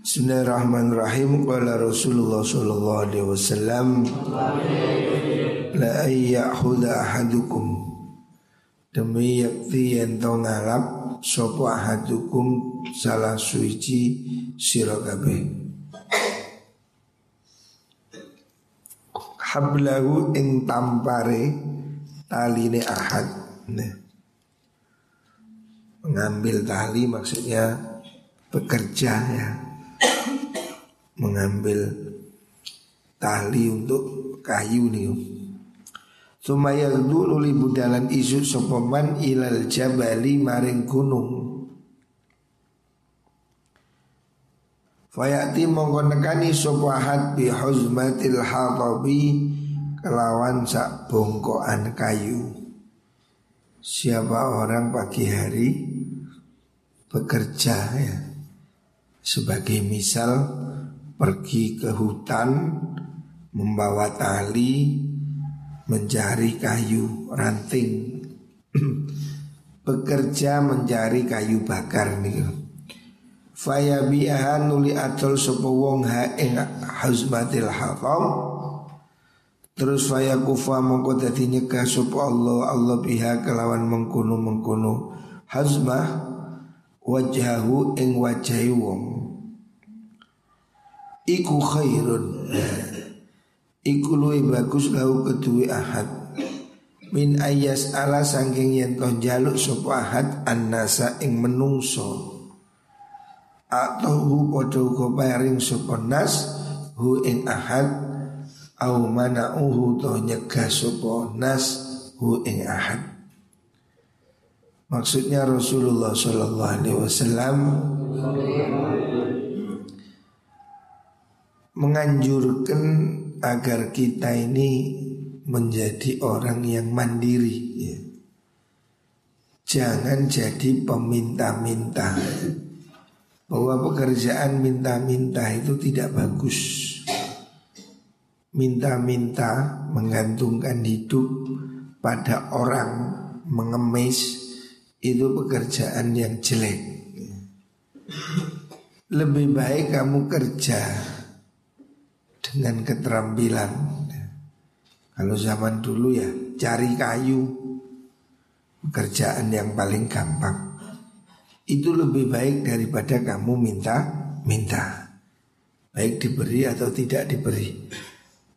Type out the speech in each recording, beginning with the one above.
Bismillahirrahmanirrahim. Qala Rasulullah sallallahu alaihi wasallam la ayyahuda ahadukum demi yakti yen to ngalap sapa ahadukum salah suci sira kabeh. Hablahu ing tampare taline ahad. Nah. Mengambil tali maksudnya bekerja ya mengambil tali untuk kayu nih. Sumaya dulu budalan isu sopoman ilal jabali maring gunung. Fayati mongko nekani sopahat bi huzmatil hatabi kelawan sak bongkoan kayu. Siapa orang pagi hari bekerja ya sebagai misal pergi ke hutan membawa tali mencari kayu ranting. Bekerja mencari kayu bakar nih Faya nuli atol sapa wong ha ing hazmatil Terus faya kufa mongko dadi nyegah Allah Allah biha kelawan mengkono mengkono hazmah wajahu ing wajahi wong iku khairun. Iku luwih bagus lau kedue ahad. Min ayas ala sangking yen toh jaluk sapa ahad annasa ing menungso. Atau hu padha uga paring sapa nas hu ing ahad. Au mana uhu toh nyegah sapa nas hu ing ahad. Maksudnya Rasulullah Shallallahu Alaihi Wasallam menganjurkan agar kita ini menjadi orang yang mandiri ya. Jangan jadi peminta-minta. Bahwa pekerjaan minta-minta itu tidak bagus. Minta-minta menggantungkan hidup pada orang mengemis Itu pekerjaan yang jelek Lebih baik kamu kerja dengan keterampilan. Kalau zaman dulu ya cari kayu pekerjaan yang paling gampang. Itu lebih baik daripada kamu minta-minta. Baik diberi atau tidak diberi.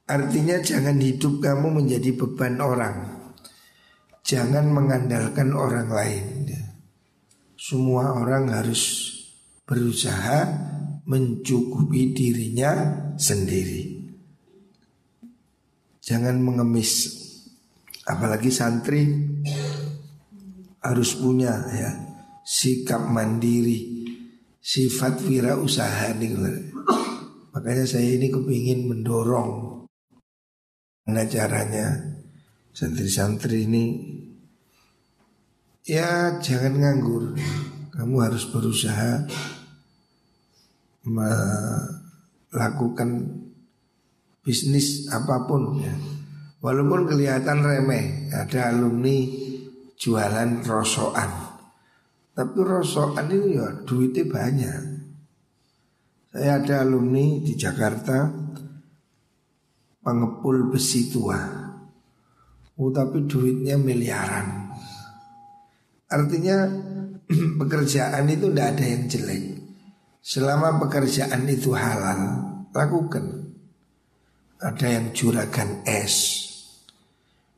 Artinya jangan hidup kamu menjadi beban orang. Jangan mengandalkan orang lain. Semua orang harus berusaha mencukupi dirinya sendiri. Jangan mengemis. Apalagi santri harus punya ya sikap mandiri, sifat wira usaha nih. Makanya saya ini kepingin mendorong. Mana caranya? Santri-santri ini Ya jangan nganggur. Kamu harus berusaha melakukan bisnis apa pun ya. Walaupun kelihatan remeh, ada alumni jualan rosokan. Tapi rosokan itu ya duitnya banyak. Saya ada alumni di Jakarta pengepul besi tua. Oh, tapi duitnya miliaran. Artinya pekerjaan itu tidak ada yang jelek. Selama pekerjaan itu halal, lakukan. Ada yang juragan es,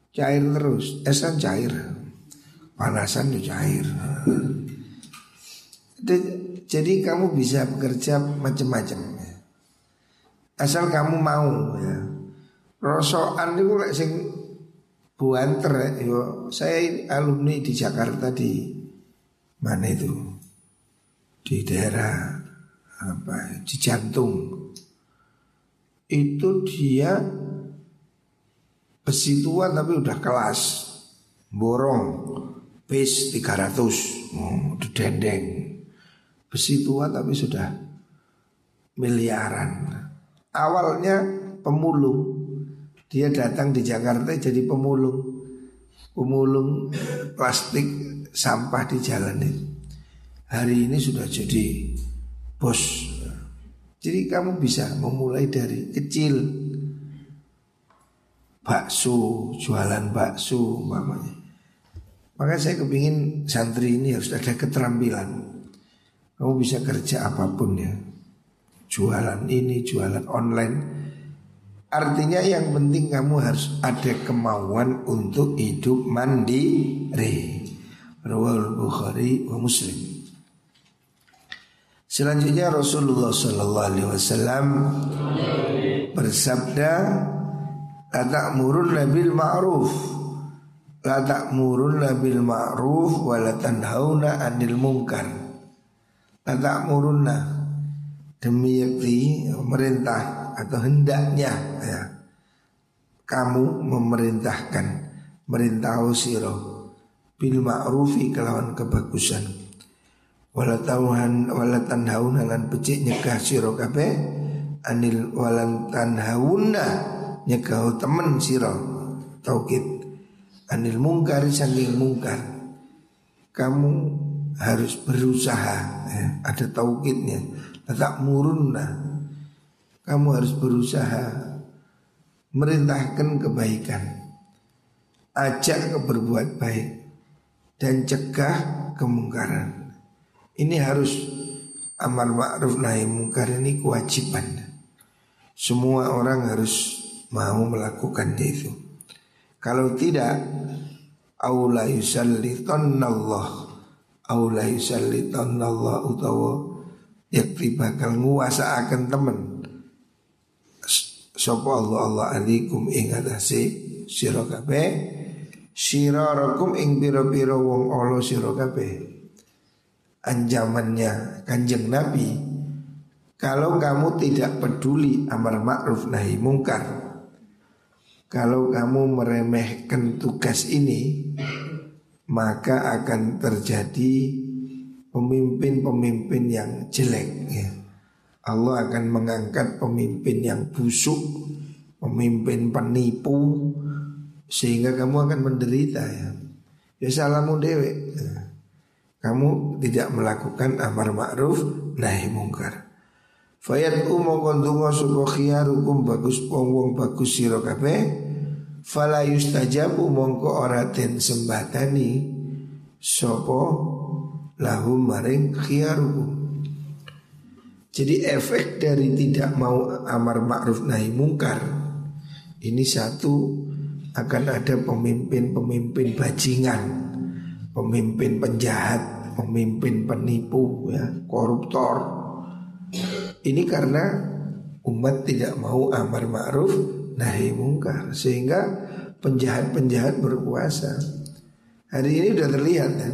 cair terus, es kan cair, panasan itu cair. Jadi kamu bisa bekerja macam-macam. Asal kamu mau ya. Rosokan itu lek sing buanter yo. Saya alumni di Jakarta di mana itu? Di daerah apa di jantung. Itu dia besi tua tapi udah kelas. Borong base 300 oh, di dendeng. Besi tua tapi sudah miliaran. Awalnya pemulung. Dia datang di Jakarta jadi pemulung. Pemulung plastik sampah di jalan ini. Hari ini sudah jadi bos. Jadi kamu bisa memulai dari kecil. Bakso, jualan bakso mamanya Maka saya kepingin santri ini harus ada keterampilan. Kamu bisa kerja apa pun ya. Jualan ini, jualan online. Artinya yang penting kamu harus ada kemauan untuk hidup mandiri. Rawal Bukhari wa Muslim Selanjutnya Rasulullah Sallallahu Alaihi Wasallam bersabda, "La murun nabil ma'ruf, la murun nabil ma'ruf, wa la tanhauna anil munkar." La ta'murunna demi yakti merintah atau hendaknya ya, kamu memerintahkan merintah siro bil ma'rufi kelawan kebagusan wala tauhan wala tanhauna lan becik nyegah sira kabeh. Anil walan tanhauna nyegah temen sira. Taukid. Anil mungkar saking mungkar. Kamu harus berusaha. Ya, ada taukidnya. Tak murunna kamu harus berusaha. Merintahkan kebaikan. Ajak ke berbuat baik. Dan cegah kemungkaran ini harus amar ma'ruf nahi mungkar ini kewajiban. Semua orang harus mau melakukan itu. Kalau tidak, aula Allah, aula Allah utawa yakti bakal nguasa akan temen. Sopo Allah Allah alikum ing atase sira kabeh ing pira-pira wong Allah sira anjamannya kanjeng Nabi Kalau kamu tidak peduli amar ma'ruf nahi mungkar Kalau kamu meremehkan tugas ini Maka akan terjadi pemimpin-pemimpin yang jelek ya. Allah akan mengangkat pemimpin yang busuk Pemimpin penipu Sehingga kamu akan menderita ya Ya salamu dewek ya kamu tidak melakukan amar ma'ruf nahi mungkar. Fayat umongkon dungo supo khiyarukum bagus wong bagus sira kabeh fala yustajabu mongko ora den sembatani sapa lahum maring khiyarukum. Jadi efek dari tidak mau amar ma'ruf nahi mungkar ini satu akan ada pemimpin-pemimpin bajingan, pemimpin penjahat, pemimpin penipu ya, koruptor. Ini karena umat tidak mau amar ma'ruf nahi mungkar sehingga penjahat-penjahat berkuasa. Hari ini sudah terlihat ya.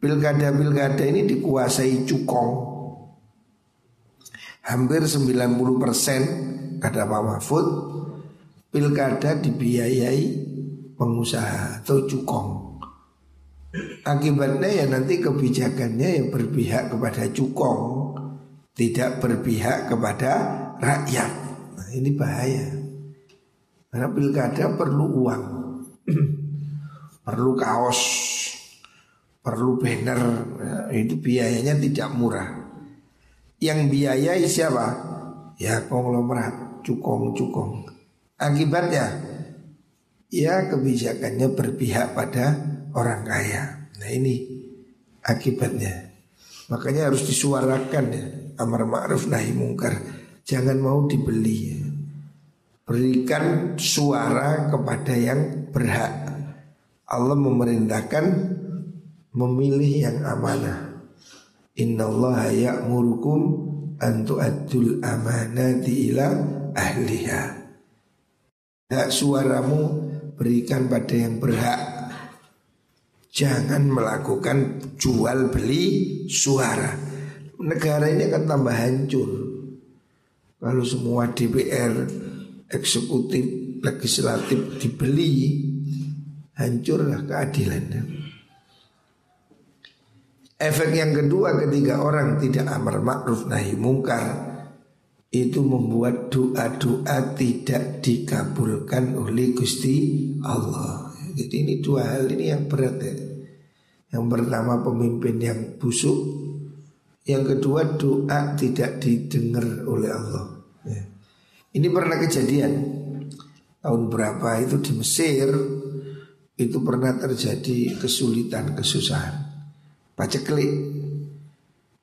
Pilkada-pilkada ini dikuasai cukong. Hampir 90% kata Pak Mahfud pilkada dibiayai pengusaha atau cukong. Akibatnya ya nanti kebijakannya yang berpihak kepada cukong Tidak berpihak kepada rakyat. Nah ini bahaya. Karena pilkada perlu uang Perlu kaos Perlu banner nah, Itu biayanya tidak murah. Yang biayai siapa? Ya konglomerat Cukong-cukong. Akibatnya Ya kebijakannya berpihak pada orang kaya. Nah ini akibatnya. Makanya harus disuarakan ya amar ma'ruf nahi mungkar. Jangan mau dibeli ya. Berikan suara kepada yang berhak. Allah memerintahkan memilih yang amanah. Inna Allah ya'murukum an tu'addul amanati ila ahliha. Hak suaramu berikan pada yang berhak Jangan melakukan jual beli suara. Negara ini akan tambah hancur. Kalau semua DPR, eksekutif, legislatif dibeli Hancurlah keadilan. Efek yang kedua ketika orang tidak amar makruf nahi mungkar itu membuat doa-doa tidak dikabulkan oleh Gusti Allah. Jadi ini dua hal ini yang berat ya. Yang pertama pemimpin yang busuk Yang kedua doa tidak didengar oleh Allah. Ya. Ini pernah kejadian tahun berapa itu di Mesir itu pernah terjadi kesulitan kesusahan paceklik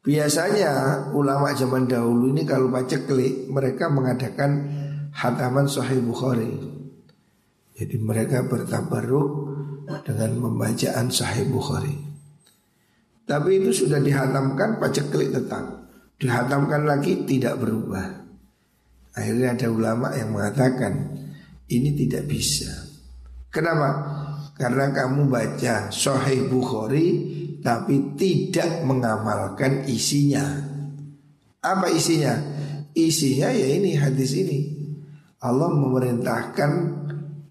biasanya ulama zaman dahulu ini kalau paceklik mereka mengadakan hataman Sahih Bukhari jadi mereka bertabaruk dengan pembacaan Sahih Bukhari tapi itu sudah dihatamkan paceklik tetap dihatamkan lagi tidak berubah Akhirnya ada ulama yang mengatakan ini tidak bisa. Kenapa? Karena kamu baca Sahih Bukhari tapi tidak mengamalkan isinya. Apa isinya? Isinya ya ini hadis ini. Allah memerintahkan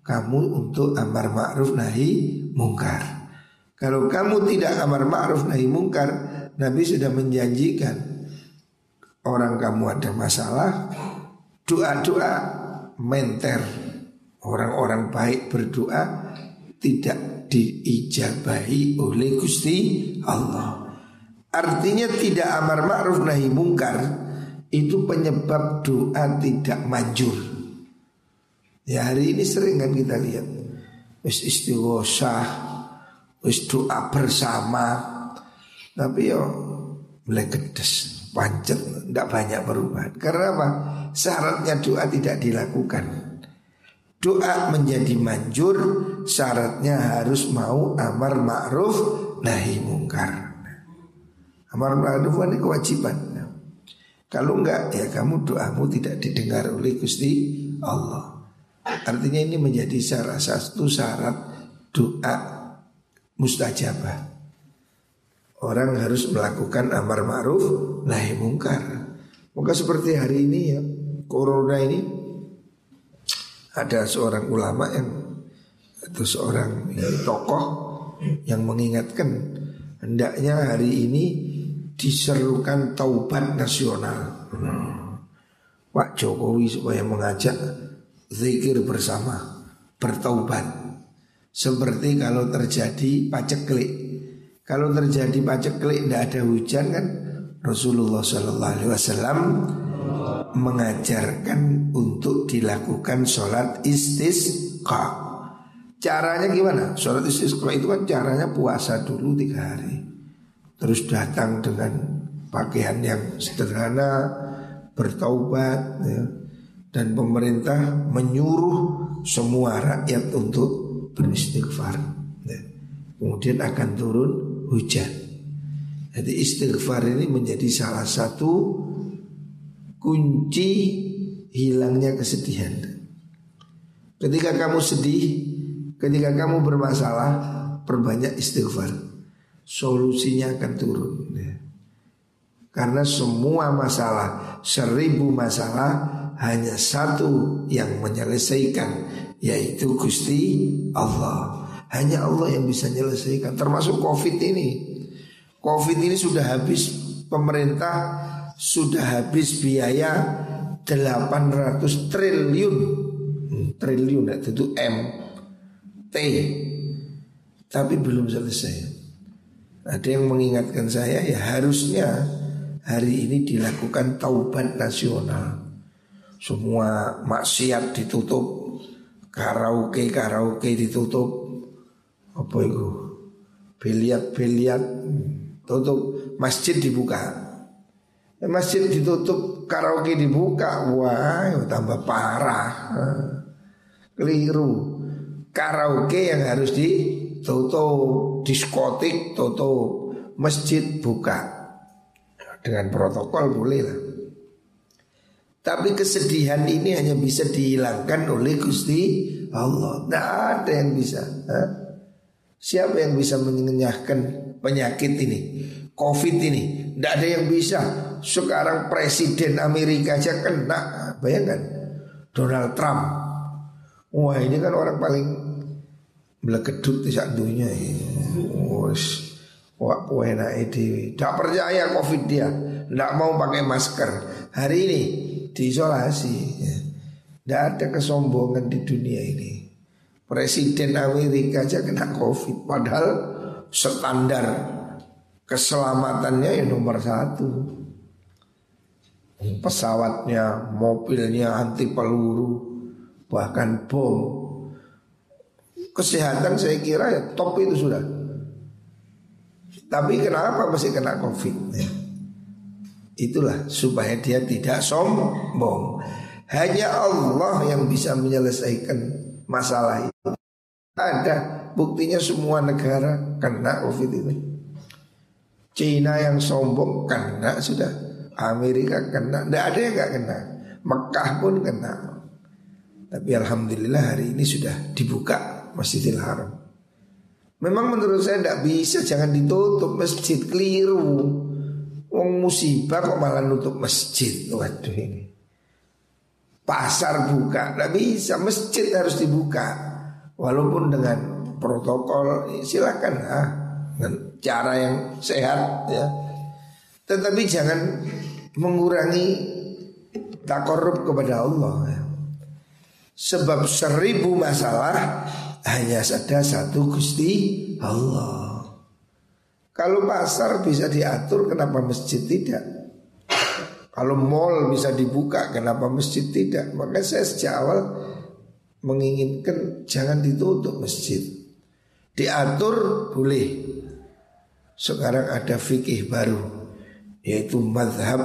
kamu untuk amar ma'ruf nahi mungkar. Kalau kamu tidak amar ma'ruf nahi mungkar, Nabi sudah menjanjikan orang kamu ada masalah, doa-doa menter orang-orang baik berdoa tidak diijabahi oleh Gusti Allah. Artinya tidak amar ma'ruf nahi mungkar itu penyebab doa tidak manjur. Ya hari ini sering kan kita lihat wis istighosah, wis doa bersama. Tapi yo gedes, pancet, tidak banyak perubahan. Karena apa? syaratnya doa tidak dilakukan. Doa menjadi manjur, syaratnya harus mau amar ma'ruf nahi mungkar. Amar ma'ruf ini kewajiban. Kalau enggak ya kamu doamu tidak didengar oleh Gusti Allah. Artinya ini menjadi salah satu syarat doa mustajabah. Orang harus melakukan amar ma'ruf nahi mungkar. Maka seperti hari ini ya corona ini ada seorang ulama yang atau seorang tokoh yang mengingatkan hendaknya hari ini diserukan taubat nasional. Pak Jokowi supaya mengajak zikir bersama bertaubat. Seperti kalau terjadi paceklik. Kalau terjadi paceklik tidak ada hujan kan Rasulullah Shallallahu Alaihi Wasallam mengajarkan untuk dilakukan sholat istisqa. Caranya gimana? Sholat istisqa itu kan caranya puasa dulu tiga hari. Terus datang dengan pakaian yang sederhana, bertaubat ya. Dan pemerintah menyuruh semua rakyat untuk beristighfar ya. Kemudian akan turun hujan Jadi istighfar ini menjadi salah satu kunci hilangnya kesedihan. Ketika kamu sedih, ketika kamu bermasalah, perbanyak istighfar. Solusinya akan turun. Ya. Karena semua masalah, seribu masalah hanya satu yang menyelesaikan, yaitu Gusti Allah. Hanya Allah yang bisa menyelesaikan, termasuk COVID ini. COVID ini sudah habis pemerintah sudah habis biaya 800 triliun hmm, triliun itu M T tapi belum selesai ada yang mengingatkan saya ya harusnya hari ini dilakukan taubat nasional semua maksiat ditutup karaoke karaoke ditutup apa itu biliat biliat tutup masjid dibuka Masjid ditutup, karaoke dibuka, wah ya tambah parah. Keliru. Karaoke yang harus ditutup, diskotik tutup, masjid buka. Dengan protokol boleh lah. Tapi kesedihan ini hanya bisa dihilangkan oleh Gusti Allah. Tidak ada yang bisa. Siapa yang bisa mengenyahkan penyakit ini? Covid ini. Tidak ada yang bisa sekarang presiden Amerika aja kena Bayangkan Donald Trump Wah ini kan orang paling Melekedut di saat dunia Wus Wah enak Tidak percaya covid dia Tidak mau pakai masker Hari ini diisolasi Tidak ada kesombongan di dunia ini Presiden Amerika aja kena covid Padahal standar keselamatannya ya nomor satu. Pesawatnya, mobilnya anti peluru, bahkan bom. Kesehatan saya kira ya top itu sudah. Tapi kenapa masih kena covid? Ya. Itulah supaya dia tidak sombong. Hanya Allah yang bisa menyelesaikan masalah itu. Ada buktinya semua negara kena covid ini. Cina yang sombong kena sudah. Amerika kena. Tidak ada yang gak kena. Mekah pun kena. Tapi Alhamdulillah hari ini sudah dibuka Masjidil Haram. Memang menurut saya tidak bisa Jangan ditutup masjid keliru Wong musibah kok malah nutup masjid. Waduh ini. Pasar buka. Tidak bisa. Masjid harus dibuka. Walaupun dengan protokol Silakan ah, Dengan cara yang sehat ya. Tetapi jangan Mengurangi Takorup kepada Allah ya. Sebab seribu masalah hanya ada satu Gusti Allah. Kalau pasar bisa diatur, kenapa masjid tidak? Kalau mall bisa dibuka, kenapa masjid tidak? Maka saya sejak awal menginginkan jangan ditutup masjid. Diatur boleh. Sekarang ada fikih baru yaitu madhab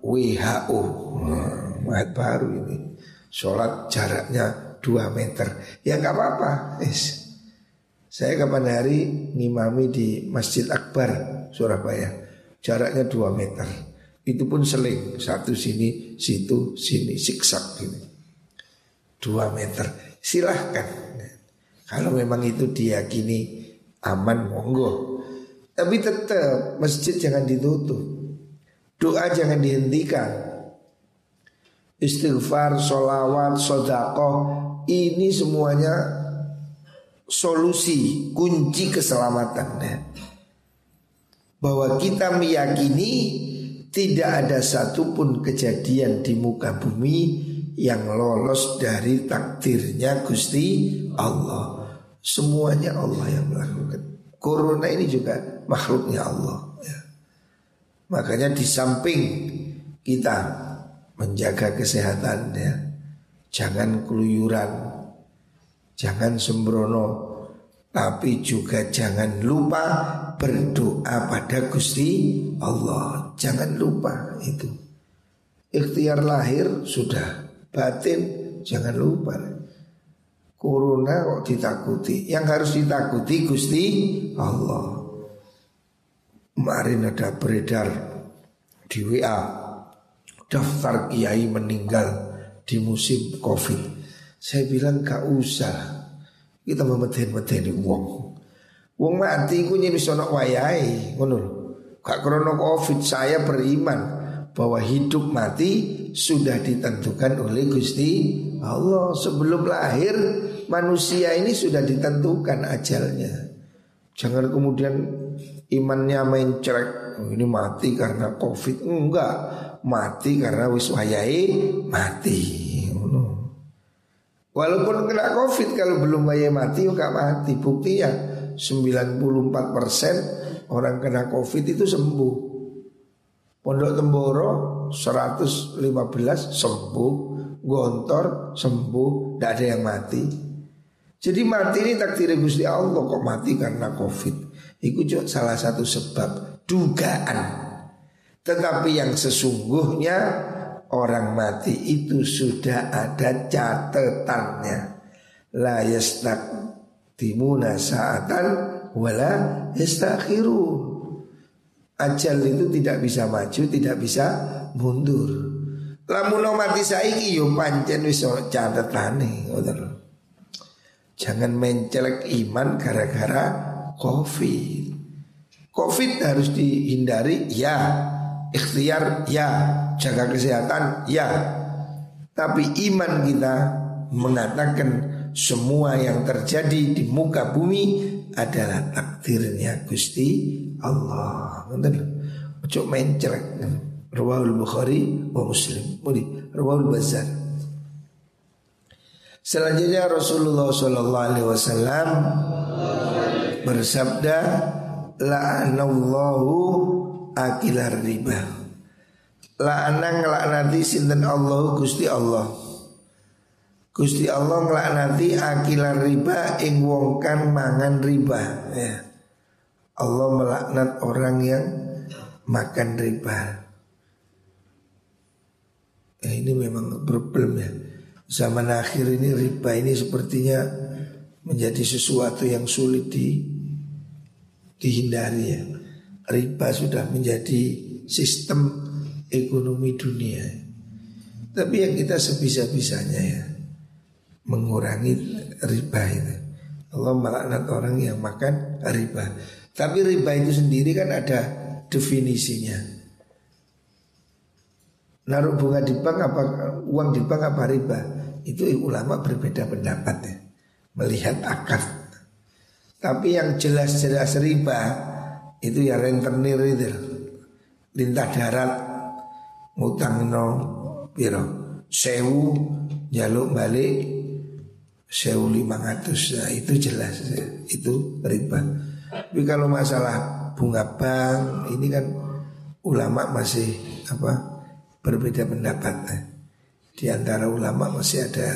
WHO. Nah, baru ini. Sholat jaraknya 2 meter Ya nggak apa-apa. Saya kapan hari ngimami di Masjid Akbar Surabaya. Jaraknya 2 meter. Itu pun seling. Satu sini, situ, sini Siksak ini 2 meter. Silahkan. Kalau memang itu diyakini aman monggo. Tapi tetap masjid jangan ditutup. Doa jangan dihentikan. Istighfar, solawat, sodakoh ini semuanya solusi kunci keselamatan ya. Bahwa kita meyakini tidak ada satupun kejadian di muka bumi yang lolos dari takdirnya Gusti Allah. Semuanya Allah yang melakukan. Corona ini juga makhluknya Allah. Ya. Makanya di samping kita menjaga kesehatan ya, Jangan keluyuran Jangan sembrono Tapi juga jangan lupa Berdoa pada Gusti Allah. Jangan lupa itu. Ikhtiar lahir sudah Batin jangan lupa. Corona kok ditakuti? Yang harus ditakuti Gusti Allah. Kemarin ada beredar di WA Daftar kiai meninggal di musim covid Saya bilang gak usah. Kita memeten-meteni uang Uang mati ku nyini sono wayai Ngono Gak krono covid saya beriman Bahwa hidup mati sudah ditentukan oleh Gusti Allah. Sebelum lahir manusia ini sudah ditentukan ajalnya. Jangan kemudian imannya main cerek oh, Ini mati karena covid. Enggak. Mati karena wis wayai mati. Walaupun kena covid kalau belum wayai mati juga mati. Bukti ya 94% orang kena covid itu sembuh. Pondok Temboro 115 sembuh, Gontor sembuh, tidak ada yang mati. Jadi mati ini takdir Gusti Allah kok mati karena covid. Itu juga salah satu sebab dugaan tetapi yang sesungguhnya orang mati itu sudah ada catatannya. La yastak timuna saatan wala yastakhiru. Ajal itu tidak bisa maju, tidak bisa mundur. Lamun mati saiki yo pancen wis catatane, Jangan mencelek iman gara-gara Covid. Covid harus dihindari ya Ikhtiar ya, jaga kesehatan ya. Tapi iman kita mengatakan semua yang terjadi di muka bumi adalah takdirnya Gusti Allah. Ngoten. Ojo main celek. Rawahul Bukhari wa Muslim. Mudi Rawahul Bazar. Selanjutnya Rasulullah Shallallahu Alaihi Wasallam bersabda, la'anallahu akilar riba. La'ana ngelaknati sinten Allah Gusti Allah. Gusti Allah ngelaknati akilar riba ing wong mangan riba ya. Allah melaknat orang yang makan riba. Ya, ini memang problem ya. Zaman akhir ini riba ini sepertinya menjadi sesuatu yang sulit di dihindari ya. Riba sudah menjadi sistem ekonomi dunia. Tapi yang kita sebisa-bisanya ya mengurangi riba itu. Allah melaknat orang yang makan riba. Tapi riba itu sendiri kan ada definisinya. Naruh bunga di bank apa uang di bank apa riba? Itu ulama berbeda pendapat ya. Melihat akad. Tapi yang jelas-jelas riba itu ya rentenir itu. Lintah darat ngutang no piro? Sewu jaluk balik sewu lima ratus. Nah, itu jelas itu riba tapi kalau masalah bunga bank ini kan ulama masih apa berbeda pendapat ya. di antara ulama masih ada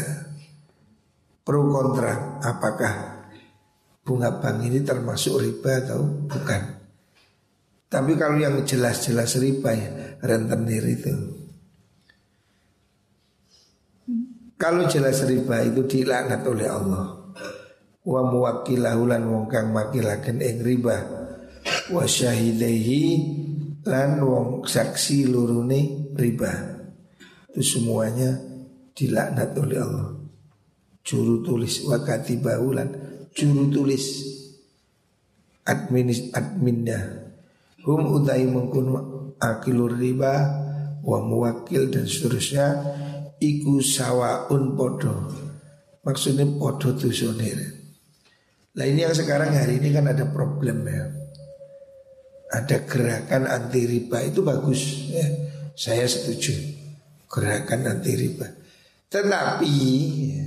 pro kontra. Apakah bunga bank ini termasuk riba atau bukan? Tapi kalau yang jelas-jelas riba ya rentenir itu. Kalau jelas riba itu dilaknat oleh Allah. Wa muwakilahu lan wong kang makilaken ing riba. Wa syahidehi lan wong saksi lurune riba. Itu semuanya dilaknat oleh Allah. Juru tulis wa katibahu lan juru tulis adminis adminnya hum utai mengkunu akilur riba wa muwakil dan seterusnya iku sawaun podo. Maksudnya podo sonir Nah ini yang sekarang hari ini kan ada problem ya. Ada gerakan anti riba itu bagus ya. Saya setuju. Gerakan anti riba. Tetapi ya,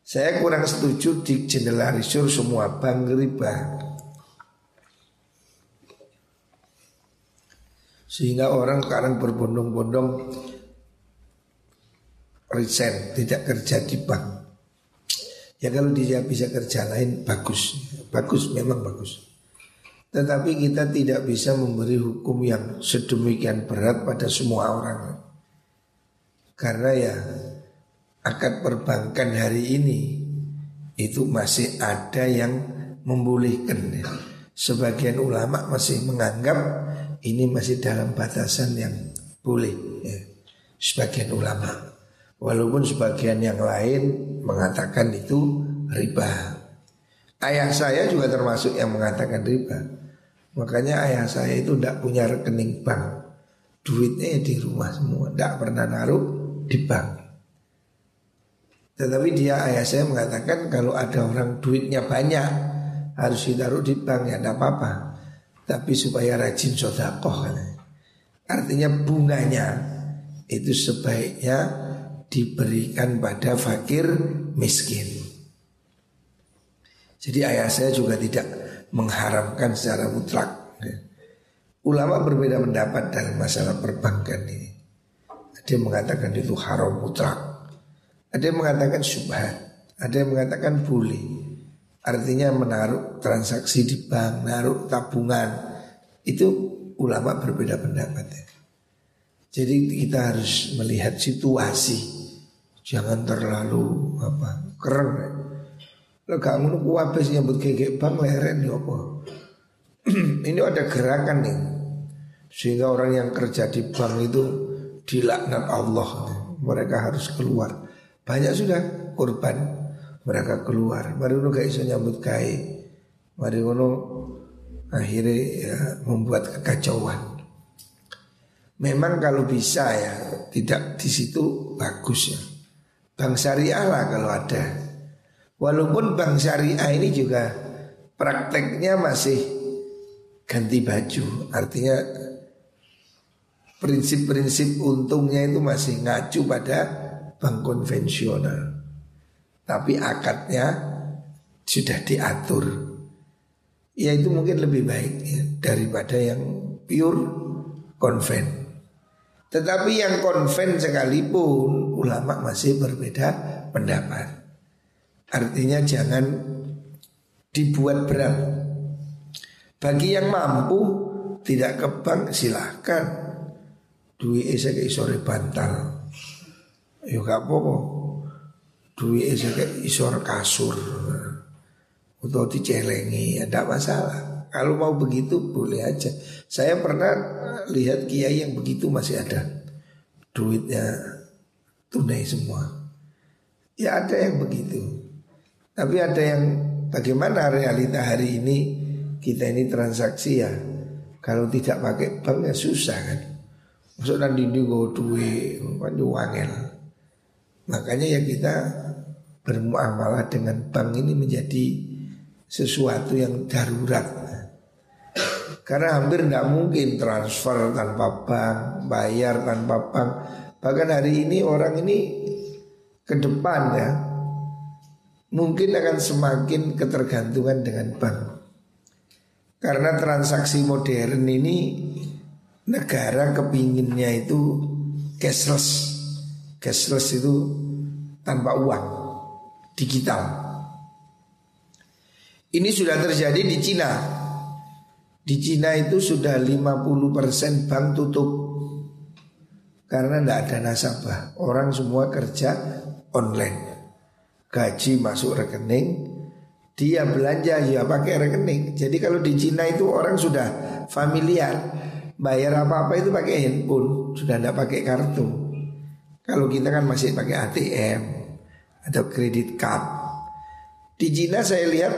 Saya kurang setuju di generalisir semua bank riba Sehingga orang sekarang berbondong-bondong resign, tidak kerja di bank. Ya kalau dia bisa kerja lain bagus, bagus memang bagus. Tetapi kita tidak bisa memberi hukum yang sedemikian berat pada semua orang. Karena ya akad perbankan hari ini itu masih ada yang membolehkan. Sebagian ulama masih menganggap ini masih dalam batasan yang boleh ya. Sebagian ulama. Walaupun sebagian yang lain mengatakan itu riba. Ayah saya juga termasuk yang mengatakan riba. Makanya ayah saya itu tidak punya rekening bank. Duitnya di rumah semua Tidak pernah naruh di bank. Tetapi dia ayah saya mengatakan Kalau ada orang duitnya banyak Harus ditaruh di bank ya tidak apa-apa tapi supaya rajin sodakoh Artinya bunganya itu sebaiknya diberikan pada fakir miskin. Jadi ayah saya juga tidak mengharamkan secara mutlak. Ulama berbeda pendapat dalam masalah perbankan ini. Ada yang mengatakan itu haram mutlak. Ada yang mengatakan subhat Ada yang mengatakan boleh Artinya menaruh transaksi di bank, naruh tabungan. Itu ulama berbeda pendapat ya. Jadi kita harus melihat situasi. Jangan terlalu apa keren ya. Lo gak ngono kuwabes nyambut gegek bank leren ya apa? Ini ada gerakan nih. Sehingga orang yang kerja di bank itu dilaknat Allah. Mereka harus keluar. Banyak sudah korban mereka keluar. Baru nu gak iso nyambut kai mari ngono akhirnya ya, membuat kekacauan. Memang kalau bisa ya tidak di situ bagus ya. Bank syariah lah kalau ada. Walaupun bank syariah ini juga prakteknya masih ganti baju. Artinya prinsip-prinsip untungnya itu masih ngacu pada bank konvensional tapi akadnya sudah diatur. Ya itu mungkin lebih baik ya, daripada yang pure konven. Tetapi yang konven sekalipun ulama masih berbeda pendapat. Artinya jangan dibuat berat. Bagi yang mampu tidak ke bank silahkan. Duit saya kayak sore bantal. Yuk gak apa-apa. Duit kayak isor kasur. Atau dicelengi, ya tidak masalah. Kalau mau begitu boleh aja. Saya pernah lihat kiai yang begitu masih ada. Duitnya tunai semua. Ya ada yang begitu. Tapi ada yang bagaimana realita hari ini kita ini transaksi ya kalau tidak pakai bank ya susah kan. Maksud nanti ini gue duit, kan wangel. Makanya ya kita bermuamalah dengan bank ini menjadi sesuatu yang darurat. Karena hampir tidak mungkin transfer tanpa bank, bayar tanpa bank. Bahkan hari ini orang ini ke depan ya mungkin akan semakin ketergantungan dengan bank. Karena transaksi modern ini negara kepinginnya itu cashless. Cashless itu tanpa uang, digital. Ini sudah terjadi di Cina. Di Cina itu sudah 50% bank tutup Karena tidak ada nasabah Orang semua kerja online gaji masuk rekening, dia belanja ya pakai rekening. Jadi kalau di Cina itu orang sudah familiar, bayar apa-apa itu pakai handphone, sudah tidak pakai kartu. Kalau kita kan masih pakai ATM atau kredit card. Di Cina saya lihat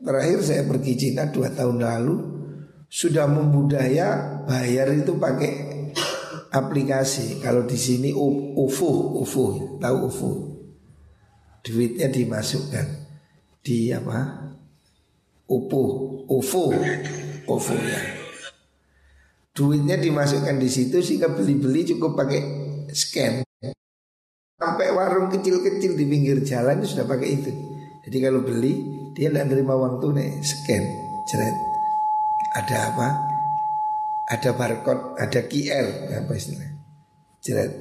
terakhir saya pergi Cina dua tahun lalu sudah membudaya bayar itu pakai aplikasi. Kalau di sini UFO, UFO, tahu UFO? duitnya dimasukkan di apa UPU UFO UFO ya duitnya dimasukkan di situ sehingga beli-beli cukup pakai scan sampai warung kecil-kecil di pinggir jalan itu sudah pakai itu. Jadi kalau beli dia tidak terima uang tunai scan jeret. Ada apa? Ada barcode ada QR apa istilahnya? Jeret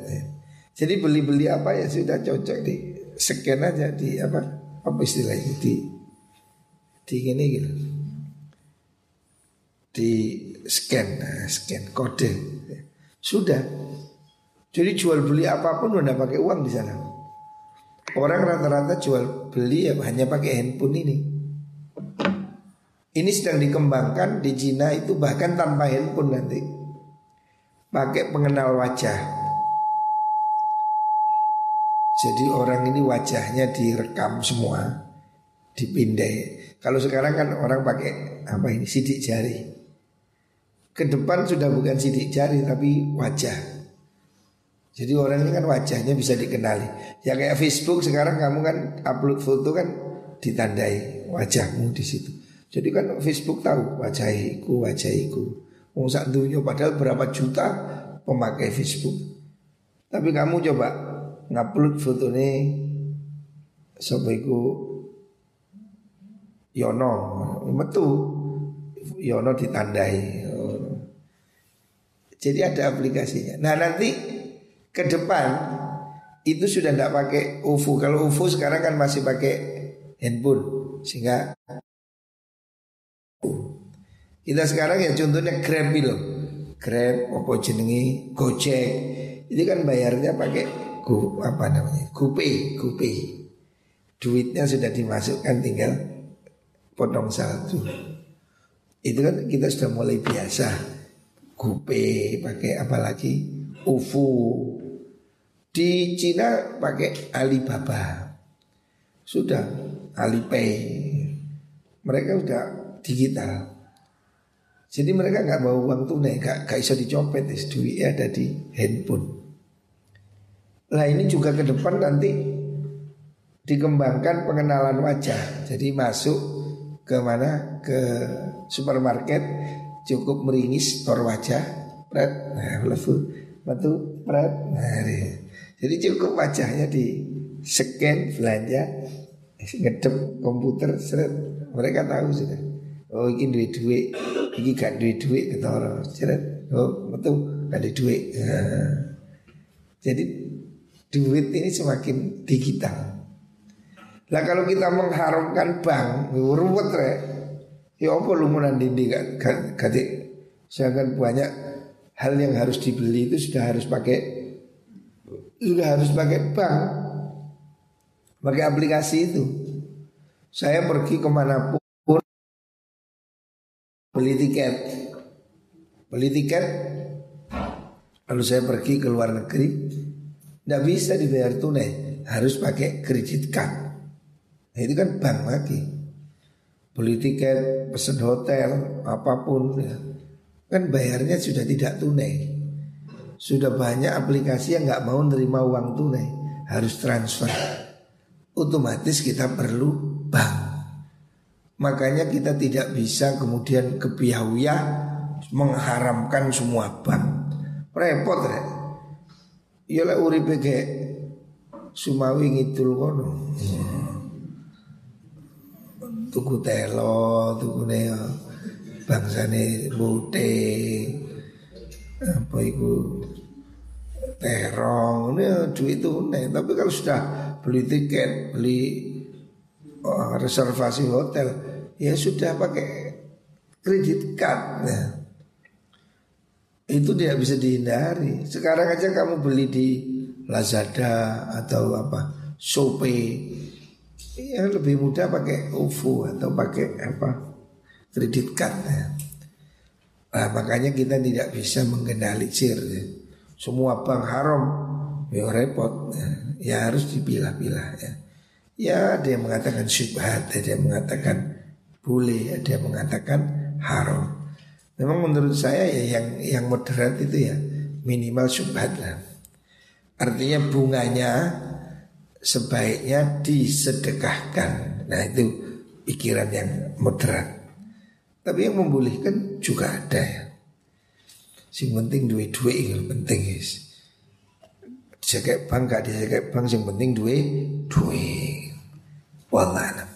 jadi beli-beli apa ya sudah cocok di scan aja di apa? Apa istilahnya? Di di gini gitu. Di scan nah, scan kode. Sudah jadi jual beli apa pun udah pakai uang di sana orang rata-rata jual beli ya hanya pakai handphone ini ini sedang dikembangkan di Cina itu bahkan tanpa handphone nanti pakai pengenal wajah jadi orang ini wajahnya direkam semua, dipindai. Kalau sekarang kan orang pakai apa ini sidik jari. Ke depan sudah bukan sidik jari tapi wajah. Jadi orang ini kan wajahnya bisa dikenali. Ya kayak Facebook sekarang kamu kan upload foto kan ditandai wajahmu di situ. Jadi kan Facebook tahu wajahiku, wajahiku. Mau sak dunia padahal berapa juta pemakai Facebook. Tapi kamu coba ngupload fotone sapa iku Yono metu Yono ditandai jadi ada aplikasinya nah nanti ke depan itu sudah tidak pakai UFO kalau UFO sekarang kan masih pakai handphone sehingga kita sekarang ya contohnya Grab itu Grab apa jenengi? Gojek. Ini kan bayarnya pakai gu, apa namanya? Gupe gupe duitnya sudah dimasukkan tinggal potong satu. Itu kan kita sudah mulai biasa. Gupe pakai apa lagi? UFO di Cina pakai Alibaba. Sudah Alipay. Mereka sudah digital. Jadi mereka nggak bawa uang tunai gak, gak bisa dicopet. Duitnya ada di handphone. Nah ini juga ke depan nanti dikembangkan pengenalan wajah. Jadi masuk ke mana? Ke supermarket cukup meringis tor wajah, pret, nah lefu, batu, pret, nah Jadi cukup wajahnya di scan belanja, ngedep komputer, seret, mereka tahu sudah. Oh ini duit duit, ini gak duit duit ketara. Jadi oh betul gak duit. Nah. Jadi duit ini semakin digital. Lah kalau kita mengharamkan bank, ruwet rek. Ya apa lu mau nanti gak, gak, gak, banyak hal yang harus dibeli itu sudah harus pakai sudah harus pakai bank, pakai aplikasi itu. Saya pergi ke mana pun beli tiket, beli tiket, lalu saya pergi ke luar negeri, tidak bisa dibayar tunai, harus pakai kredit card. Nah, itu kan bank lagi. Beli tiket, pesen hotel, apa pun ya. Kan bayarnya sudah tidak tunai Sudah banyak aplikasi yang nggak mau nerima uang tunai. Harus transfer. Otomatis kita perlu bank. Makanya kita tidak bisa kemudian kebiawia Mengharamkan semua bank. Repot ya Iyalah uripe kayak Sumawi ngidul kono. Tuku telo, tuku neo bangsane bute apa itu terong. Ini duit itu nih tapi kalau sudah beli tiket beli oh, reservasi hotel ya sudah pakai kredit card. Ya. itu tidak bisa dihindari. Sekarang aja kamu beli di Lazada atau apa Shopee ya lebih mudah pakai OVO atau pakai apa kredit card ya. Nah, makanya kita tidak bisa mengendalisir ya. Semua bank haram ya repot ya, ya harus dipilah-pilah ya. Ya ada yang mengatakan syubhat, ada yang mengatakan boleh, ada yang mengatakan haram. Memang menurut saya ya yang yang moderat itu ya minimal syubhat lah. Artinya bunganya sebaiknya disedekahkan. Nah itu pikiran yang moderat. Tapi yang membolehkan juga ada ya. Sing penting duit-duit yang penting guys. Dijaga bank gak dijaga bank yang penting duit duit. Wallahi